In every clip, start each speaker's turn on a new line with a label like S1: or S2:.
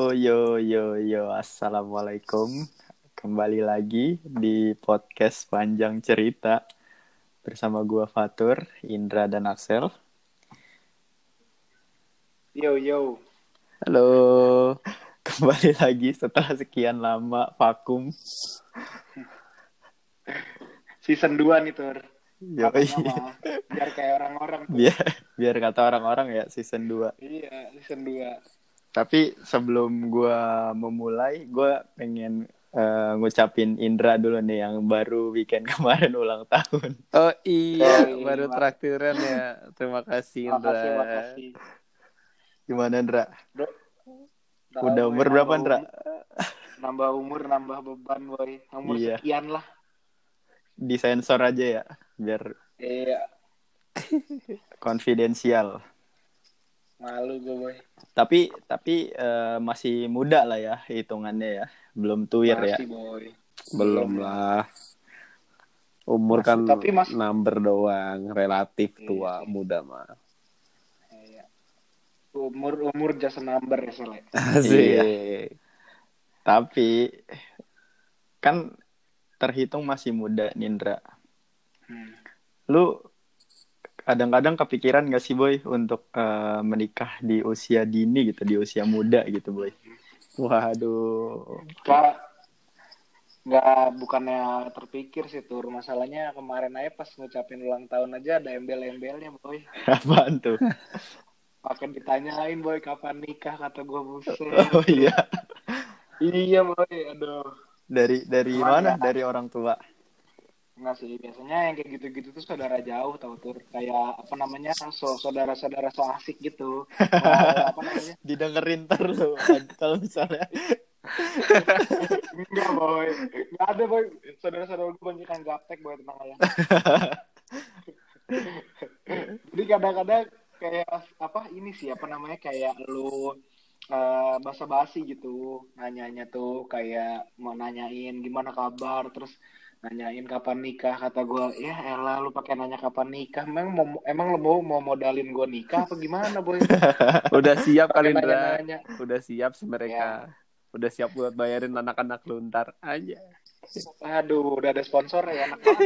S1: Yo yo yo, assalamualaikum. Kembali lagi di podcast panjang cerita bersama gua Fatur, Indra dan Axel.
S2: Yo yo.
S1: Halo, kembali lagi setelah sekian lama vakum.
S2: Season 2 nih, Tur.
S1: Yo,
S2: Apa-apa, biar kayak orang-orang.
S1: biar biar kata orang-orang ya season 2.
S2: Iya, season 2.
S1: Tapi sebelum gua memulai, gua pengen eh, ngucapin Indra dulu nih yang baru weekend kemarin ulang tahun.
S3: Oh iya,
S2: Oh, iya.
S3: baru traktiran ya. Terima kasih Indra.
S2: Makasih, makasih.
S1: Gimana Indra?
S2: Bro.
S1: Udah umur
S2: ya,
S1: berapa Indra?
S2: Nambah umur, nambah beban, boy. Umur
S1: Iya.
S2: sekian lah.
S1: Disensor aja ya, biar
S2: Iya,
S1: konfidensial.
S2: Malu gue, boy.
S1: Tapi tapi eh, masih muda lah ya hitungannya ya, belum tuir ya.
S2: Masih, boy.
S3: Belum lah. Umur
S1: Masih,
S3: kan
S2: tapi mas-
S3: number doang, relatif
S2: Iya
S3: tua,
S2: sih.
S3: muda mah.
S2: Iya. Umur umur just a number ya.
S3: Asik.
S1: Iya. Tapi kan terhitung masih muda Nindra.
S2: Hmm.
S1: Lu kadang-kadang kepikiran gak sih boy untuk eh, menikah di usia dini gitu, di usia muda gitu boy?
S3: Waduh.
S2: Kak, nggak bukannya terpikir sih tur masalahnya kemarin aja pas ngucapin ulang tahun aja ada embel-embelnya boy
S1: Apaan tuh?
S2: pakai ditanyain boy kapan nikah kata gue buset
S1: Oh iya,
S2: iya boy aduh
S1: dari dari? Mana? Dari orang tua.
S2: Enggak sih biasanya yang kayak gitu-gitu tuh saudara jauh tau tur. Kayak apa namanya so saudara-saudara so asik gitu. Mau, apa namanya?
S1: Didengerin terus kalau misalnya.
S2: Enggak boy. Enggak ada boy. Saudara-saudara gue banyak yang gaptek boy tenang aja jadi kadang-kadang kayak apa ini sih apa namanya kayak lu eh, basa-basi gitu. Nanyanya tuh kayak mau nanyain gimana kabar terus nanyain kapan nikah kata gue ya elah lu pakai nanya kapan nikah emang mau emang lu mau mau modalin gue nikah apa gimana boy
S3: Udah siap kali. Udah siap sih mereka. Udah siap buat bayarin anak-anak lu ntar aja.
S2: aduh udah ada sponsor ya gitu.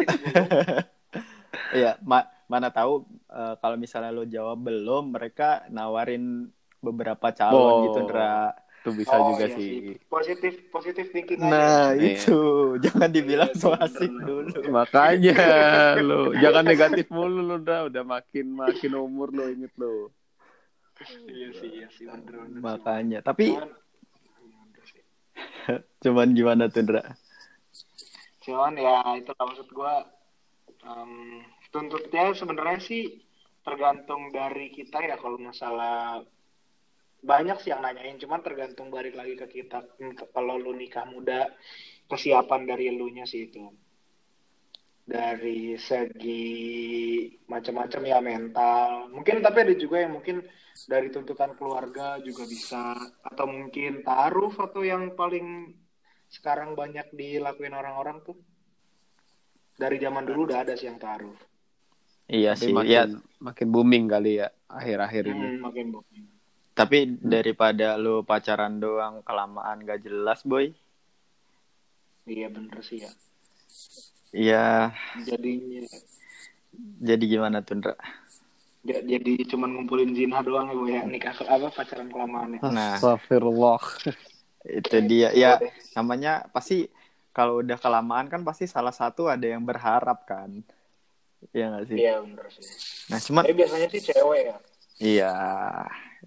S1: Iya, ma- mana tahu eh, kalau misalnya lo jawab belum, mereka nawarin beberapa calon
S3: Oh.
S1: gitu, Ndra.
S3: Itu bisa
S2: Oh,
S3: juga
S2: iya
S3: sih.
S2: positif positif thinking aja.
S1: Nah,
S3: Iya.
S1: itu. Jangan dibilang so asik dulu.
S3: Makanya lu jangan negatif mulu lu udah udah makin makin umur lu inget lu.
S2: iya sih iya sih bener bener
S1: Makanya, tapi
S2: Cuman-
S1: cuman gimana tuh, Ndra?
S2: cuman ya itu lah maksud gua em, tuntutnya sebenarnya sih tergantung dari kita ya kalau masalah banyak sih yang nanyain cuman tergantung balik lagi ke kita. Kalau lu nikah muda kesiapan dari elunya sih itu. Dari segi macam-macam ya mental. Mungkin tapi ada juga yang mungkin dari tuntutan keluarga juga bisa. Atau mungkin taruh atau yang paling sekarang banyak dilakuin orang-orang tuh. Dari zaman dulu udah ada sih yang taruh
S1: Iya
S3: Tapi
S1: sih,
S3: makin
S1: ya.
S3: makin booming kali ya akhir-akhir ini.
S2: hmm, makin booming
S1: Tapi daripada lo pacaran doang kelamaan gak jelas, boy.
S2: iya bener sih ya
S1: Iya,
S2: jadinya
S1: jadi gimana tuh, Ndra?
S2: ja- jadi cuman ngumpulin zina doang ya bu ya nikah apa pacaran kelamaan ya
S1: Nah.
S3: Astagfirullah.
S1: Itu dia. Ya, namanya pasti kalau udah kelamaan kan pasti salah satu ada yang berharap kan. Iya gak sih?
S2: iya bener sih
S1: Nah, cuman
S2: tapi biasanya sih cewek ya
S1: iya.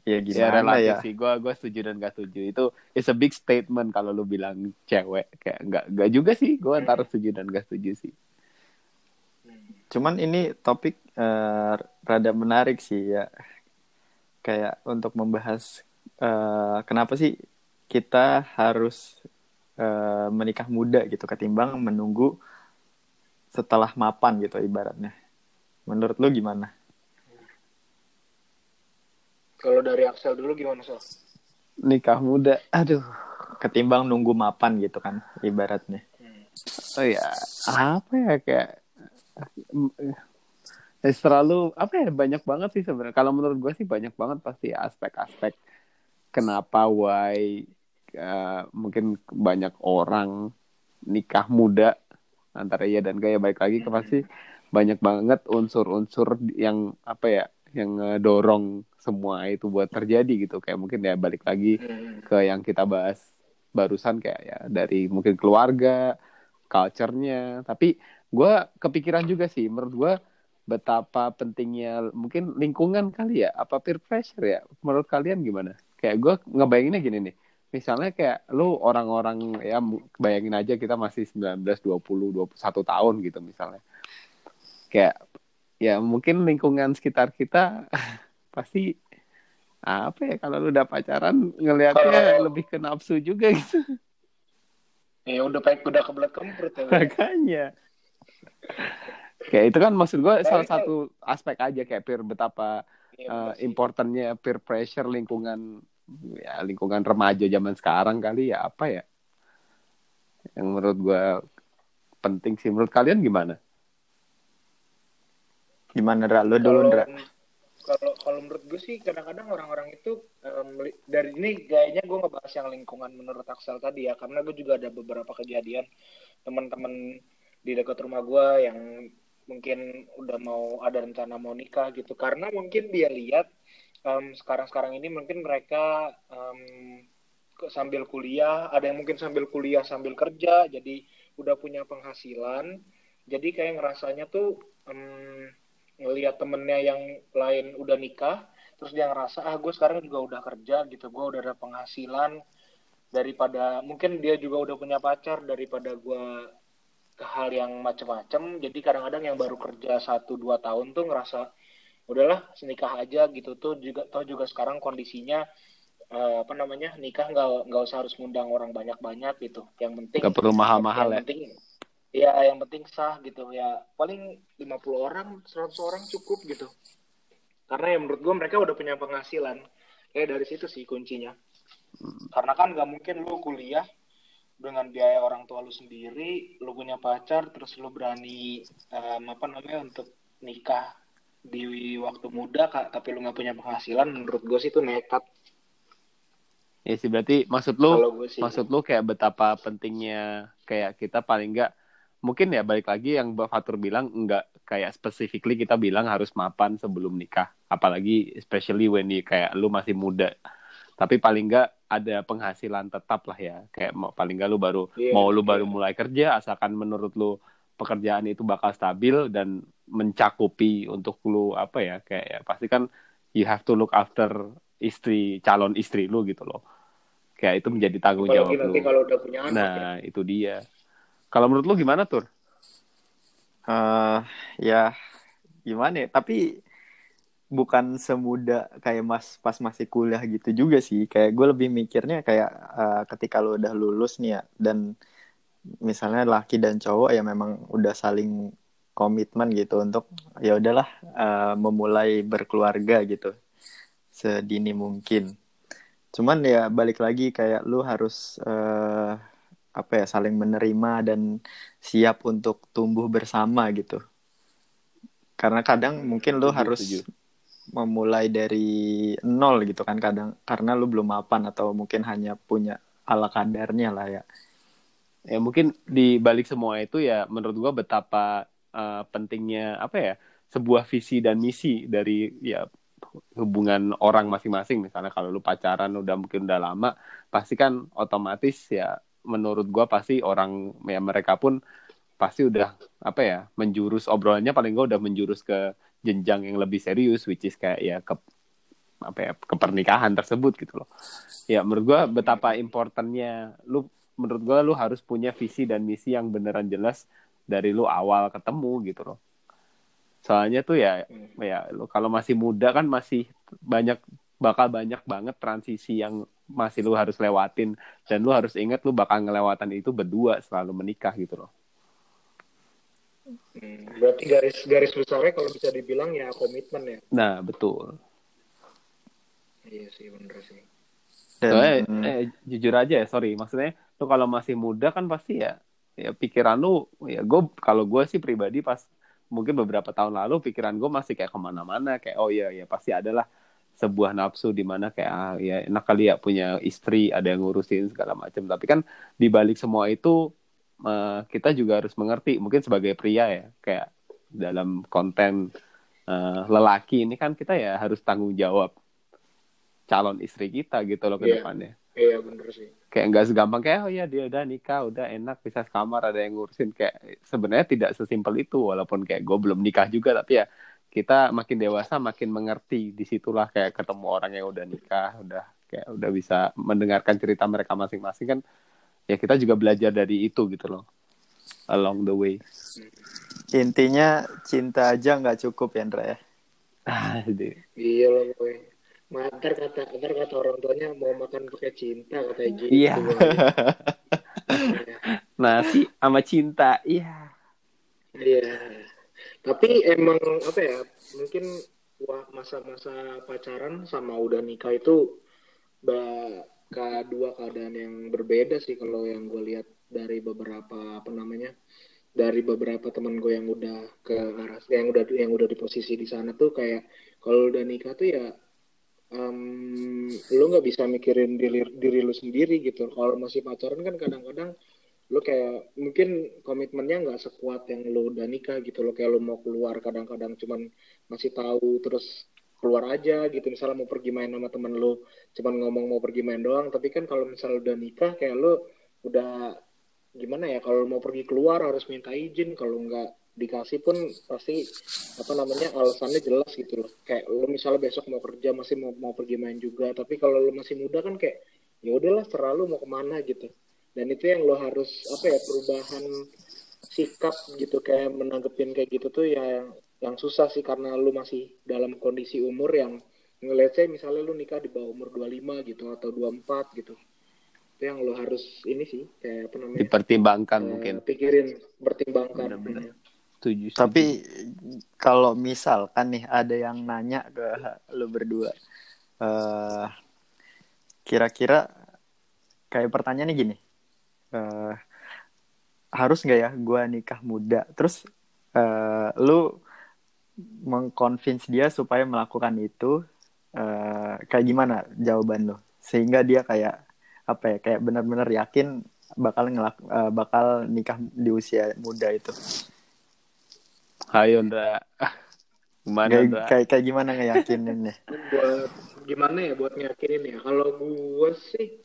S1: Ya
S3: Ya
S1: gimana
S3: relatif
S1: ya?
S3: sih. Gua gua setuju dan gak setuju. Itu it's a big statement kalau lu bilang cewek kayak nggak nggak juga sih. Gua antara setuju dan gak setuju sih.
S1: Cuman ini topik eh, rada menarik sih ya. Kayak untuk membahas eh, kenapa sih kita harus eh, menikah muda gitu ketimbang menunggu setelah mapan gitu ibaratnya. Menurut lu gimana?
S2: Kalau dari Axel dulu gimana Sol?
S3: Nikah muda. Aduh.
S1: Ketimbang nunggu mapan gitu kan ibaratnya.
S3: Oh ya, apa ya kayak eh, terlalu apa ya banyak banget sih sebenarnya. Kalau menurut gue sih banyak banget pasti aspek-aspek kenapa why uh, mungkin banyak orang nikah muda antara iya dan gaya baik lagi ke pasti banyak banget unsur-unsur yang apa ya yang dorong semua itu buat terjadi gitu kayak mungkin ya balik lagi
S2: Hmm.
S3: ke yang kita bahas barusan kayak ya dari mungkin keluarga, culture-nya. Tapi gue kepikiran juga sih, menurut gue betapa pentingnya mungkin lingkungan kali ya, apa peer pressure ya. Menurut kalian gimana? Kayak gue ngebayanginnya gini nih. Misalnya kayak lu orang-orang ya bayangin aja kita masih 19, 20, 21 tahun gitu misalnya. Kayak ya mungkin lingkungan sekitar kita pasti apa ya kalau lu udah pacaran ngelihatnya lebih ke nafsu juga gitu
S2: Ya udah baik udah kebelet kemprut ya.
S3: makanya kayak itu kan maksud gue salah
S2: Tapi-
S3: satu aspek aja kayak peer betapa
S2: Iya,
S3: uh,
S2: bener sih.
S3: importantnya peer pressure lingkungan ya lingkungan remaja zaman sekarang kali ya apa ya yang menurut gue penting sih menurut kalian gimana
S1: Gimana Ndra? Lu dulu Ndra.
S2: Kalau kalau menurut gue sih kadang-kadang orang-orang itu li- dari ini gayanya gue ngebahas yang lingkungan menurut Axel tadi ya karena gue juga ada beberapa kejadian teman-teman di dekat rumah gue yang mungkin udah mau ada rencana mau nikah gitu. Karena mungkin dia lihat em, sekarang-sekarang ini mungkin mereka ke- sambil kuliah ada yang mungkin sambil kuliah sambil kerja jadi udah punya penghasilan. Jadi kayak ngerasanya tuh em, ngelihat temennya yang lain udah nikah terus dia ngerasa ah gue sekarang juga udah kerja gitu gue udah ada penghasilan daripada mungkin dia juga udah punya pacar daripada gue ke hal yang macem-macem. Jadi kadang-kadang yang baru kerja satu dua tahun tuh ngerasa udahlah senikah aja gitu. Tuh juga tau juga sekarang kondisinya eh, apa namanya nikah nggak nggak usah harus ngundang orang banyak-banyak gitu. Yang penting
S3: gak perlu mahal-mahal ya.
S2: penting ya yang penting sah gitu. Ya paling 50 orang 100 orang cukup gitu. Karena ya menurut gue mereka udah punya penghasilan. Kayak dari situ sih kuncinya. Karena kan nggak mungkin lu kuliah dengan biaya orang tua lu sendiri lu punya pacar terus lu berani em, apa namanya untuk nikah di waktu muda Kak, tapi lu nggak punya penghasilan menurut gue sih itu nekat.
S3: Ya sih berarti maksud lu
S2: sih.
S3: maksud lu kayak betapa pentingnya kayak kita paling enggak mungkin ya balik lagi yang Mbak Fatur bilang enggak kayak specifically kita bilang harus mapan sebelum nikah apalagi especially when you kayak lu masih muda tapi paling enggak ada penghasilan tetap lah ya kayak mau paling enggak lu baru
S2: Iya,
S3: mau lu
S2: iya.
S3: baru mulai kerja asalkan menurut lu pekerjaan itu bakal stabil dan mencakupi untuk lu apa ya kayak ya pasti kan you have to look after istri calon istri lu gitu loh kayak itu menjadi tanggung jawab
S2: apalagi nanti
S3: lu
S2: kalau udah punya anak ya.
S3: Nah, itu dia. Kalau menurut lu gimana, Tur?
S1: eh ya gimana ya? Tapi bukan semudah kayak mas pas masih kuliah gitu juga sih. Kayak gue lebih mikirnya kayak eh, ketika lo udah lulus nih ya dan misalnya laki dan cowok ya memang udah saling komitmen gitu untuk ya udahlah eh, memulai berkeluarga gitu. Sedini mungkin. Cuman ya balik lagi kayak lu harus eh, apa ya saling menerima dan siap untuk tumbuh bersama gitu. Karena kadang mungkin
S3: Setuju,
S1: harus
S3: setuju.
S1: memulai dari nol gitu kan kadang karena lu belum mapan atau mungkin hanya punya ala kadarnya lah ya.
S3: Ya mungkin di balik semua itu ya menurut gua betapa eh, pentingnya apa ya? sebuah visi dan misi dari ya hubungan orang masing-masing misalnya kalau lu pacaran udah mungkin udah lama pasti kan otomatis ya menurut gua pasti orang ya mereka pun pasti udah apa ya menjurus obrolannya. Paling gak udah menjurus ke jenjang yang lebih serius which is kayak ya ke apa ya ke pernikahan tersebut gitu loh. Ya menurut gua betapa importantnya lu menurut gua lu harus punya visi dan misi yang beneran jelas dari lu awal ketemu gitu loh. Soalnya tuh ya ya lu kalau masih muda kan masih banyak bakal banyak banget transisi yang masih lu harus lewatin. Dan lu harus ingat lu bakal ngelewatin itu berdua selalu menikah gitu loh.
S2: Hmm, berarti garis garis besarnya kalau bisa dibilang ya komitmen ya.
S3: nah betul.
S2: Iya sih bener sih.
S1: Dan
S3: Soalnya,
S1: mm,
S3: eh, jujur aja ya sorry. Maksudnya lu kalau masih muda kan pasti ya ya pikiran lu ya gue kalau gue sih pribadi pas mungkin beberapa tahun lalu pikiran gue masih kayak ke mana-mana kayak oh iya ya pasti adalah sebuah nafsu di mana kayak ah, ya enak kali ya punya istri ada yang ngurusin segala macam tapi kan di balik semua itu uh, kita juga harus mengerti mungkin sebagai pria ya kayak dalam konten uh, lelaki ini kan kita ya harus tanggung jawab calon istri kita gitu loh ke
S2: Iya.
S3: depannya
S2: Iya bener sih.
S3: kayak nggak segampang kayak oh ya dia udah nikah udah enak bisa sekamar ada yang ngurusin kayak sebenarnya tidak sesimpel itu walaupun kayak gue belum nikah juga tapi ya kita makin dewasa makin mengerti di situlah kayak ketemu orang yang udah nikah udah kayak udah bisa mendengarkan cerita mereka masing-masing kan ya kita juga belajar dari itu gitu loh along the way
S1: Intinya cinta aja nggak cukup ya, Ndra ya.
S3: Ah,
S2: Iya loh gue. Ntar kata, ntar kata orang tuanya mau makan pakai cinta gitu.
S3: Iya.
S2: Iya.
S3: nasi sama cinta iya
S2: Iya. Tapi emang apa ya? Mungkin masa-masa pacaran sama udah nikah itu ba- kedua keadaan yang berbeda sih kalau yang gue lihat dari beberapa apa namanya dari beberapa teman gue yang udah ke arah yang udah yang udah di posisi di sana tuh kayak kalau udah nikah tuh ya em, lu nggak bisa mikirin diri, diri lu sendiri gitu kalau masih pacaran kan kadang-kadang lu kayak mungkin komitmennya nggak sekuat yang lu udah nikah gitu. Lo kayak lu mau keluar kadang-kadang cuman masih tahu terus keluar aja gitu. Misalnya mau pergi main sama temen lu cuman ngomong mau pergi main doang. Tapi kan kalau misalnya udah nikah kayak lu udah gimana ya kalau mau pergi keluar harus minta izin. Kalau nggak dikasih pun pasti apa namanya alasannya jelas gitu loh. Kayak lu misalnya besok mau kerja masih mau mau pergi main juga. Tapi kalau lu masih muda kan kayak ya udahlah serah lu mau ke mana gitu dan itu yang lo harus apa ya perubahan sikap gitu kayak menanggepin kayak gitu tuh ya yang, yang susah sih karena lu masih dalam kondisi umur yang ngeliat saya misalnya lu nikah di bawah umur 25 gitu atau 24 gitu. Itu yang lo harus ini sih kayak apa namanya
S3: dipertimbangkan
S2: eh,
S3: mungkin.
S2: pikirin pertimbangkan.
S3: Setuju setuju.
S1: Tapi kalau misalkan nih ada yang nanya ke lu berdua, eh kira-kira kayak pertanyaannya gini, eh harus nggak ya gua nikah muda? Terus eh lu mengconvince dia supaya melakukan itu, eh kayak gimana jawaban lu? Sehingga dia kayak apa ya, kayak benar-benar yakin bakal ngelak eh, bakal nikah di usia muda itu.
S3: Hayo Ndra. Gimana
S1: kayak, kayak kayak gimana ngeyakininnya
S2: buat gimana ya buat ngeyakinin ya kalau gue sih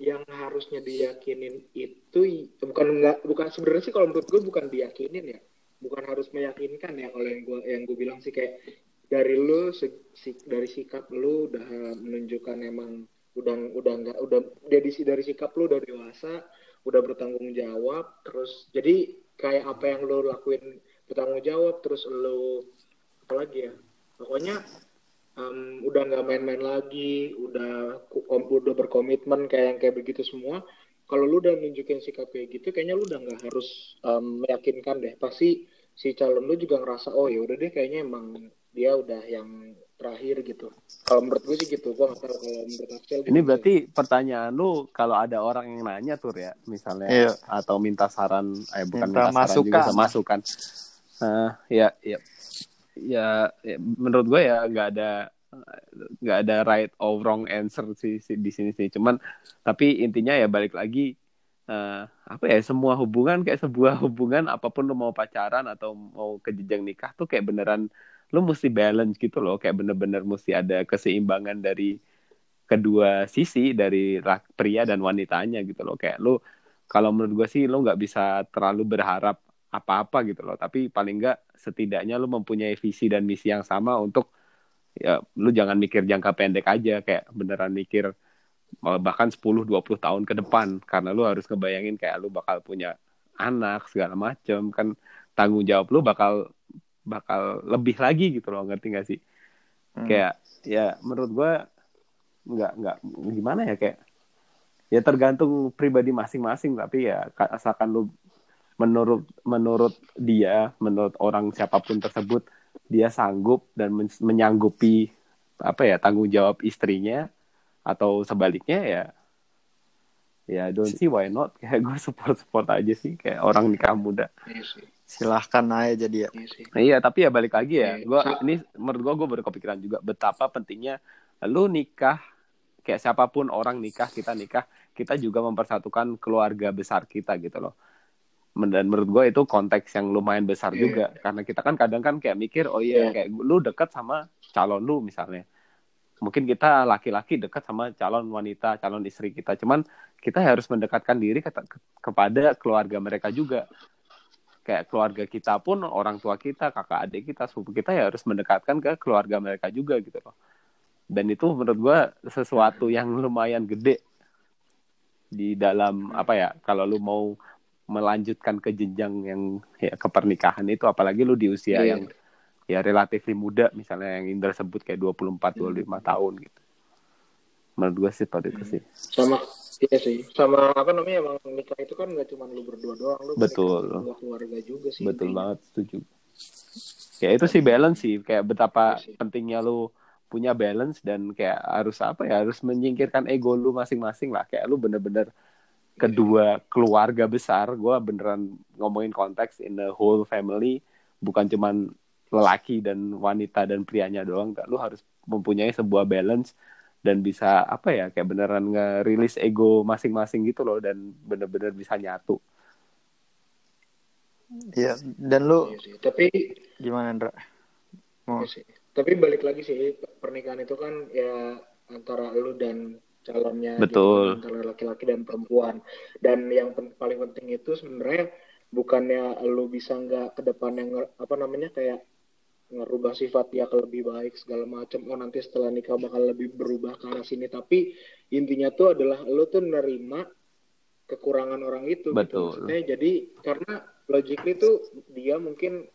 S2: yang harusnya diyakinin itu bukan enggak bukan sebenarnya sih kalau menurut gue bukan diyakinin ya. Bukan harus meyakinkan ya kalau yang gue yang gue bilang sih kayak dari lu si- dari sikap lu udah menunjukkan emang udah udah enggak udah dari dari sikap lu udah dewasa udah bertanggung jawab terus jadi kayak apa yang lu lakuin bertanggung jawab terus lu apa lagi ya pokoknya em, udah nggak main-main lagi udah udah berkomitmen kayak yang kayak begitu semua kalau lu udah nunjukin sikap kayak gitu kayaknya lu udah nggak harus em, meyakinkan deh pasti si calon lu juga ngerasa oh ya udah deh kayaknya emang dia udah yang terakhir gitu kalau menurut gue sih gitu gue nggak tahu kalau menurut Axel
S3: Ini berarti pertanyaan lu kalau ada orang yang nanya tuh ya, misalnya
S1: Iya.
S3: atau minta saran, eh bukan
S1: Minta
S3: minta, juga,
S1: masukan.
S3: masukan. Eh, ya, ya, ya, ya, menurut gue ya nggak ada nggak ada right or wrong answer sih, sih di sini sih. Cuman tapi intinya ya balik lagi eh, apa ya semua hubungan kayak sebuah hubungan apa pun lu mau pacaran atau mau ke jenjang nikah tuh kayak beneran lu mesti balance gitu loh. Kayak bener-bener mesti ada keseimbangan dari kedua sisi dari pria dan wanitanya gitu loh. Kayak lu kalau menurut gue sih lu nggak bisa terlalu berharap apa-apa gitu loh. Tapi paling nggak setidaknya lu mempunyai visi dan misi yang sama untuk ya lu jangan mikir jangka pendek aja kayak beneran mikir malah bahkan 10-20 tahun ke depan karena lu harus ngebayangin kayak lu bakal punya anak segala macem kan tanggung jawab lu bakal bakal lebih lagi gitu loh ngerti gak sih
S1: Hmm.
S3: kayak ya menurut gua nggak nggak gimana ya kayak ya tergantung pribadi masing-masing tapi ya ka- asalkan lu menurut menurut dia menurut orang siapa pun tersebut dia sanggup dan men- menyanggupi apa ya tanggung jawab istrinya atau sebaliknya ya ya don't see why not kayak gue support support aja sih kayak orang nikah muda
S2: Iya sih.
S1: silahkan aja jadi ya
S2: Iya.
S3: Nah, iya tapi ya balik lagi ya
S2: Iya.
S3: gue ini menurut gue gue baru kepikiran juga betapa pentingnya lu nikah kayak siapa pun orang nikah kita nikah kita juga mempersatukan keluarga besar kita gitu loh dan menurut gue itu konteks yang lumayan besar
S2: Iya.
S3: juga. Karena kita kan kadang kan kayak mikir oh iya
S2: Iya.
S3: kayak lu dekat sama calon lu misalnya. Mungkin kita laki-laki dekat sama calon wanita calon istri kita. Cuman kita harus mendekatkan diri ke- ke- kepada keluarga mereka juga. Kayak keluarga kita pun orang tua kita kakak adik kita sepupu kita ya harus mendekatkan ke keluarga mereka juga gitu loh. Dan itu menurut gua sesuatu yang lumayan gede di dalam apa ya kalau lu mau melanjutkan ke jenjang yang ya ke pernikahan itu apalagi lu di usia
S2: Iya.
S3: yang ya relatif muda misalnya yang Indra sebut kayak 24 25 tahun gitu menurut gua sih seperti itu sih
S2: Sama iya sih. Sama apa namanya emang nikah itu kan nggak cuma lu berdua doang, lu
S3: Betul.
S2: sama keluarga juga sih.
S3: betul banget setuju ya itu sih balance sih kayak betapa
S2: Iya sih.
S3: pentingnya lu punya balance dan kayak harus apa ya harus menyingkirkan ego lu masing-masing lah kayak lu bener-bener kedua keluarga besar gue beneran ngomongin konteks in the whole family bukan cuman lelaki dan wanita dan prianya doang lu harus mempunyai sebuah balance dan bisa apa ya kayak beneran ngerilis ego masing-masing gitu loh dan bener-bener bisa nyatu
S1: Iya, dan lu
S2: sih. Tapi
S1: gimana Ndra? Mau
S2: Iya sih. Tapi balik lagi sih pernikahan itu kan ya antara lu dan calonnya gitu,
S3: Betul.
S2: antara laki-laki dan perempuan. Dan yang pen- paling penting itu sebenarnya bukannya lu bisa nggak ke depannya nge- apa namanya kayak ngerubah sifat dia ke lebih baik segala macam oh nanti setelah nikah bakal lebih berubah ke arah sini tapi intinya tuh adalah lu tuh nerima kekurangan orang itu gitu.
S3: Betul.
S2: Maksudnya jadi karena logically tuh dia mungkin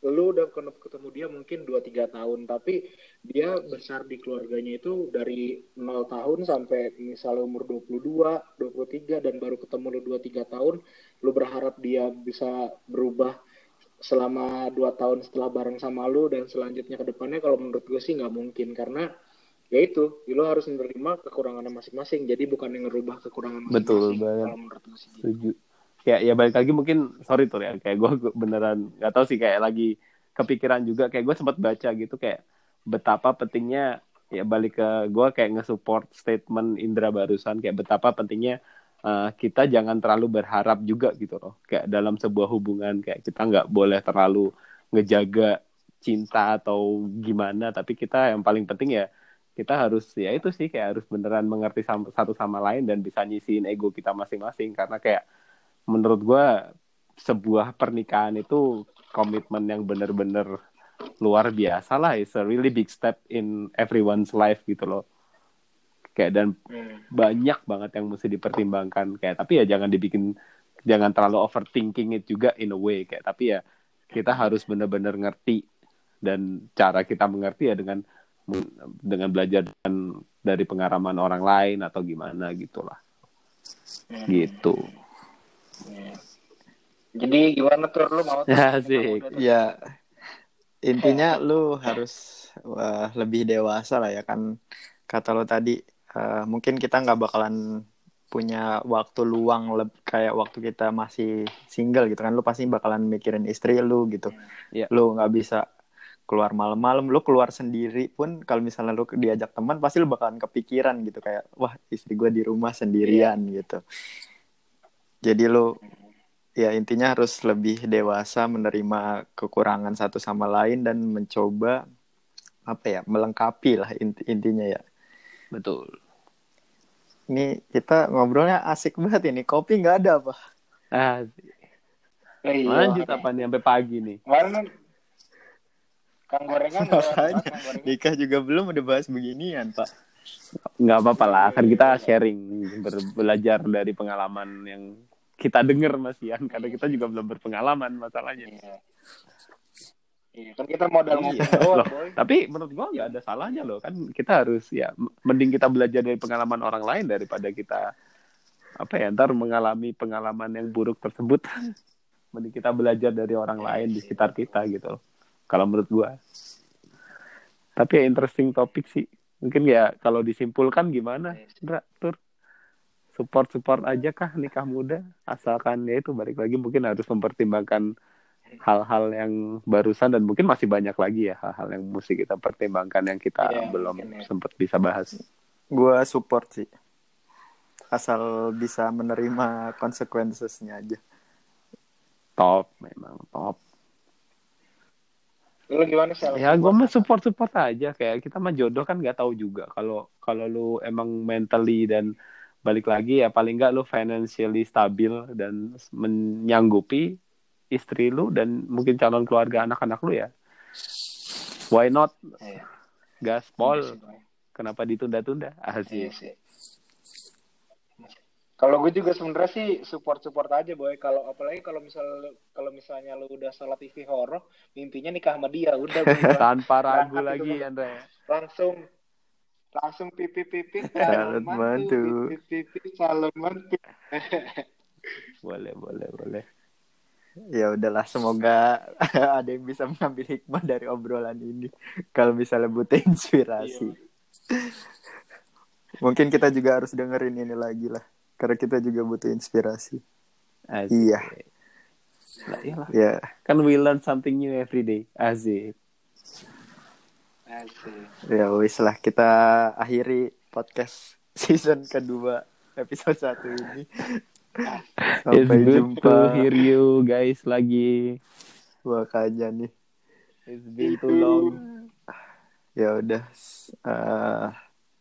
S2: lu udah ketemu ketemu dia mungkin 2-3 tahun tapi dia besar di keluarganya itu dari 0 tahun sampai misalnya umur 22, 23 dan baru ketemu lu 2-3 tahun lu berharap dia bisa berubah selama 2 tahun setelah bareng sama lu dan selanjutnya ke depannya kalau menurut gue sih nggak mungkin karena ya itu lu harus menerima kekurangannya masing-masing jadi bukan yang ngerubah kekurangan
S3: Betul
S2: masing-masing
S3: banget.
S2: kalau menurut gue sih gitu.
S3: setuju kayak ya balik lagi mungkin sorry tuh ya. Kayak gue beneran nggak tahu sih kayak lagi kepikiran juga. Kayak gue sempat baca gitu kayak betapa pentingnya ya balik ke gue kayak nge-support statement Indra barusan kayak betapa pentingnya uh, kita jangan terlalu berharap juga gitu loh. Kayak dalam sebuah hubungan kayak kita nggak boleh terlalu ngejaga cinta atau gimana tapi kita yang paling penting ya kita harus ya itu sih kayak harus beneran mengerti sam- satu sama lain dan bisa nyisiin ego kita masing-masing. Karena kayak menurut gue sebuah pernikahan itu komitmen yang bener-bener luar biasa lah. It's a really big step in everyone's life gitu loh. Kayak dan
S2: Hmm.
S3: banyak banget yang mesti dipertimbangkan. Kayak tapi ya jangan dibikin jangan terlalu overthinking it juga in a way. Kayak tapi ya kita harus bener-bener ngerti dan cara kita mengerti ya dengan dengan belajar dan dari pengalaman orang lain atau gimana gitulah
S2: Hmm.
S3: gitu
S2: Jadi gimana tuh? Lu mau
S3: Ya, asik.
S1: ya intinya lu harus wah, lebih dewasa lah ya kan. Kata lo tadi eh, mungkin kita nggak bakalan punya waktu luang leb- kayak waktu kita masih single gitu kan. Lu pasti bakalan mikirin istri lu gitu.
S3: Iya.
S1: lu nggak bisa keluar malam-malam. Lu keluar sendiri pun kalau misalnya lu diajak teman pasti lu bakalan kepikiran gitu. Kayak wah istri gue di rumah sendirian gitu jadi lu ya intinya harus lebih dewasa menerima kekurangan satu sama lain dan mencoba apa ya melengkapi lah inti- intinya ya.
S3: Betul.
S1: Ini kita ngobrolnya asik banget ini kopi nggak ada apa
S3: ah
S2: Eh, iya,
S3: lanjut apa nih sampai pagi nih?
S2: Kemarin kan Kang gorengan udah
S1: Makanya.
S2: Gorengan.
S1: nikah juga belum udah bahas beginian pak.
S3: Nggak apa-apa lah kan kita sharing belajar dari pengalaman yang kita dengar Mas Ian. Karena kita juga belum berpengalaman masalahnya.
S2: Iya. Iya, kan kita modal
S1: Iya.
S2: ngobrol
S3: tapi menurut gua nggak ada salahnya loh. Kan kita harus ya mending kita belajar dari pengalaman orang lain daripada kita apa ya ntar mengalami pengalaman yang buruk tersebut. Mending kita belajar dari orang lain di sekitar kita gitu loh. kalau menurut gua. Tapi ya interesting topik sih. Mungkin ya kalau disimpulkan gimana Indra tur support support aja kah nikah muda asalkan ya itu balik lagi mungkin harus mempertimbangkan hal-hal yang barusan dan mungkin masih banyak lagi ya hal-hal yang mesti kita pertimbangkan yang kita
S2: Iya,
S3: belum
S2: ya.
S3: sempat bisa bahas.
S1: Gua support sih. Asal bisa menerima konsekuensinya aja.
S3: Top memang top.
S2: Lu gimana sih?
S3: Ya gue mah support support aja kayak kita mah jodoh kan nggak tahu juga kalau kalau lu emang mentally dan balik lagi ya paling nggak lu financially stabil dan menyanggupi istri lu dan mungkin calon keluarga anak-anak lu ya. Why not
S2: Iya.
S3: gaspol?
S2: Iya.
S3: Kenapa ditunda-tunda?
S2: Iya
S3: Asik.
S2: sih. Kalau gue juga sebenarnya sih support support aja boy. Kalau apalagi kalau misal kalau misalnya lu udah salah TV horor, intinya nikah sama dia udah gue.
S3: Tanpa ragu lagi Andre.
S2: langsung langsung pipi pipi
S1: Calon mantu.
S2: pipi pipi calon mantu.
S3: Boleh, boleh, boleh.
S1: Ya udahlah, semoga ada yang bisa mengambil hikmah dari obrolan ini. Kalau misalnya butuh inspirasi. Mungkin kita juga harus dengerin ini lagi lah. Karena kita juga butuh inspirasi.
S3: Asik.
S1: Iya.
S3: Lah.
S1: Ya,
S3: Kan we learn something new every day.
S2: Asik.
S1: Ya wis lah kita akhiri podcast season kedua episode satu ini.
S3: It's
S1: Sampai
S3: good
S1: jumpa.
S3: to hear you guys lagi.
S1: Makanya nih.
S3: It's been too long.
S1: Ya udah. Uh,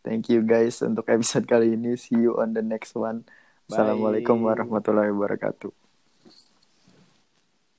S1: thank you guys untuk episode kali ini. See you on the next one.
S3: Bye.
S1: Assalamualaikum warahmatullahi wabarakatuh.